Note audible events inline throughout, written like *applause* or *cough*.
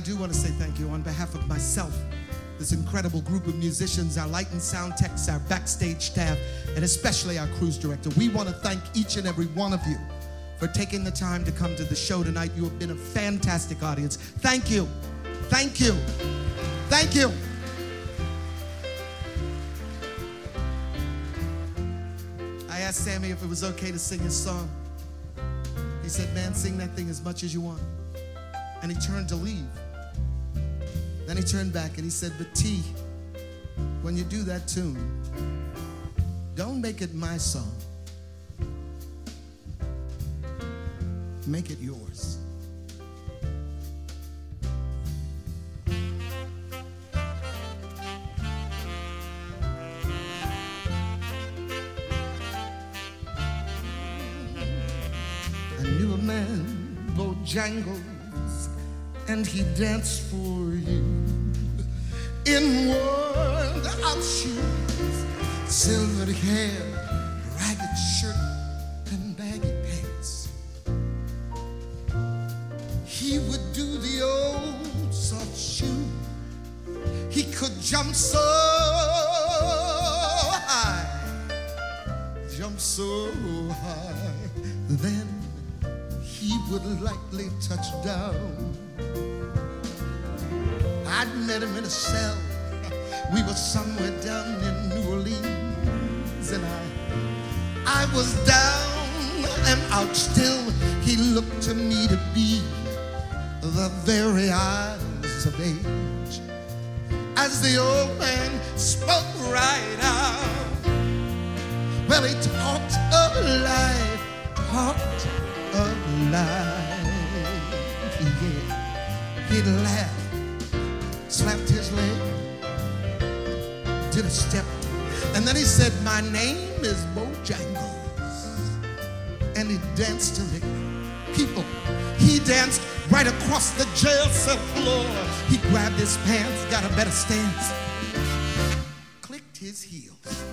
do want to say thank you on behalf of myself, this incredible group of musicians, our light and sound techs, our backstage staff, and especially our cruise director. We want to thank each and every one of you for taking the time to come to the show tonight. You have been a fantastic audience. Thank you. Thank you. Thank you. I asked Sammy if it was okay to sing his song. He said, Man, sing that thing as much as you want. And he turned to leave. Then he turned back and he said, But T, when you do that tune, don't make it my song. Make it yours. I knew a man, Bojangles, and he danced for you in worn out shoes, silver hair, ragged shirt, and baggy pants. He would do the old soft shoe. He could jump so high, jump so high. Then he would lightly touch down. I'd met him in a cell. We were somewhere down in New Orleans, and I, I was down and out still. He looked to me to be the very eyes of age. As the old man spoke right out, well, he talked of life, talked of life. Yeah, He laughed, slapped his leg, did a step, and then he said, My name is Bojangles. And he danced to the people. He danced right across the jail cell floor. He grabbed his pants, got a better stance, clicked his heels.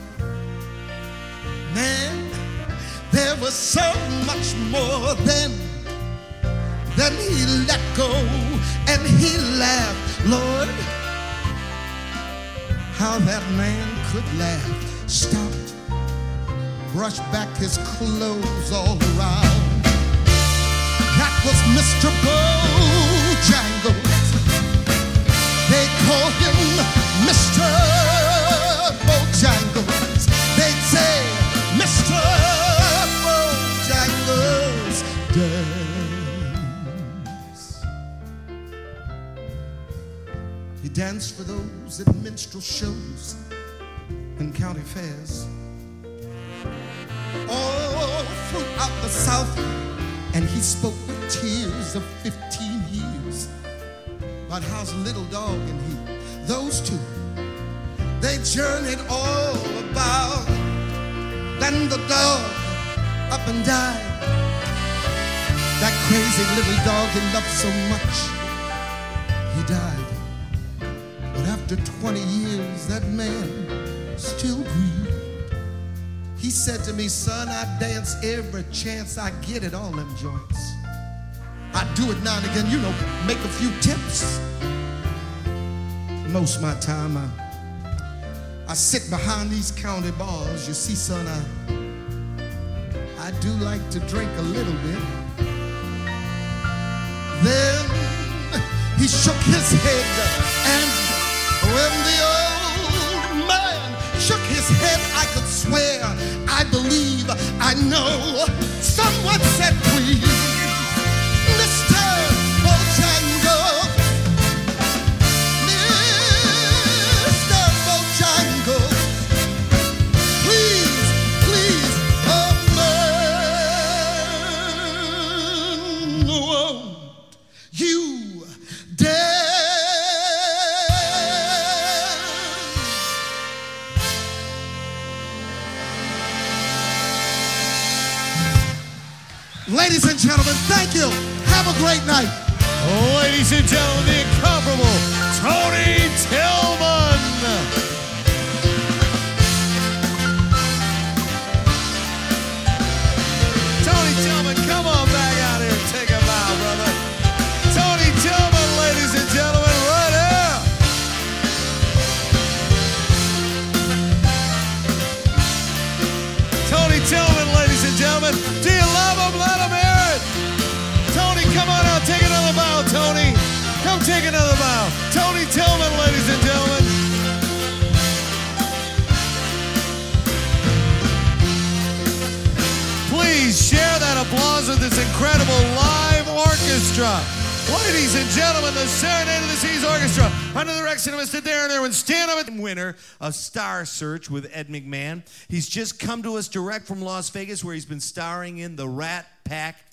Was so much more than Then he let go and he laughed. Lord, how that man could laugh. Stopped, brushed back his clothes all around. That was Mr. Bojangles. He danced for those at minstrel shows and county fairs. All throughout the South, and he spoke with tears of 15 years about how's little dog and he, those two, they journeyed all about. Then the dog up and died. That crazy little dog he loved so much, he died. After 20 years, that man still grieved. He said to me, son, I dance every chance I get at all them joints. I do it now and again, you know, make a few tips. Most of my time, I, I sit behind these county bars. You see, son, I, I do like to drink a little bit. Then *laughs* he shook his head, know. Someone said, Ladies and gentlemen, thank you. Have a great night. Ladies and gentlemen, the incomparable Tony Tillman. Tillman, come on back out here and take a bow, brother. Tony Tillman, ladies and gentlemen, right here. Tony Tillman, ladies and gentlemen. take another bow. Tony Tillman, ladies and gentlemen. Please share that applause with this incredible live orchestra. Ladies and gentlemen, the Serenade of the Seas Orchestra, under the direction of Mr. Darren Irwin, stand up winner of Star Search with Ed McMahon. He's just come to us direct from Las Vegas, where he's been starring in The Rat Pack.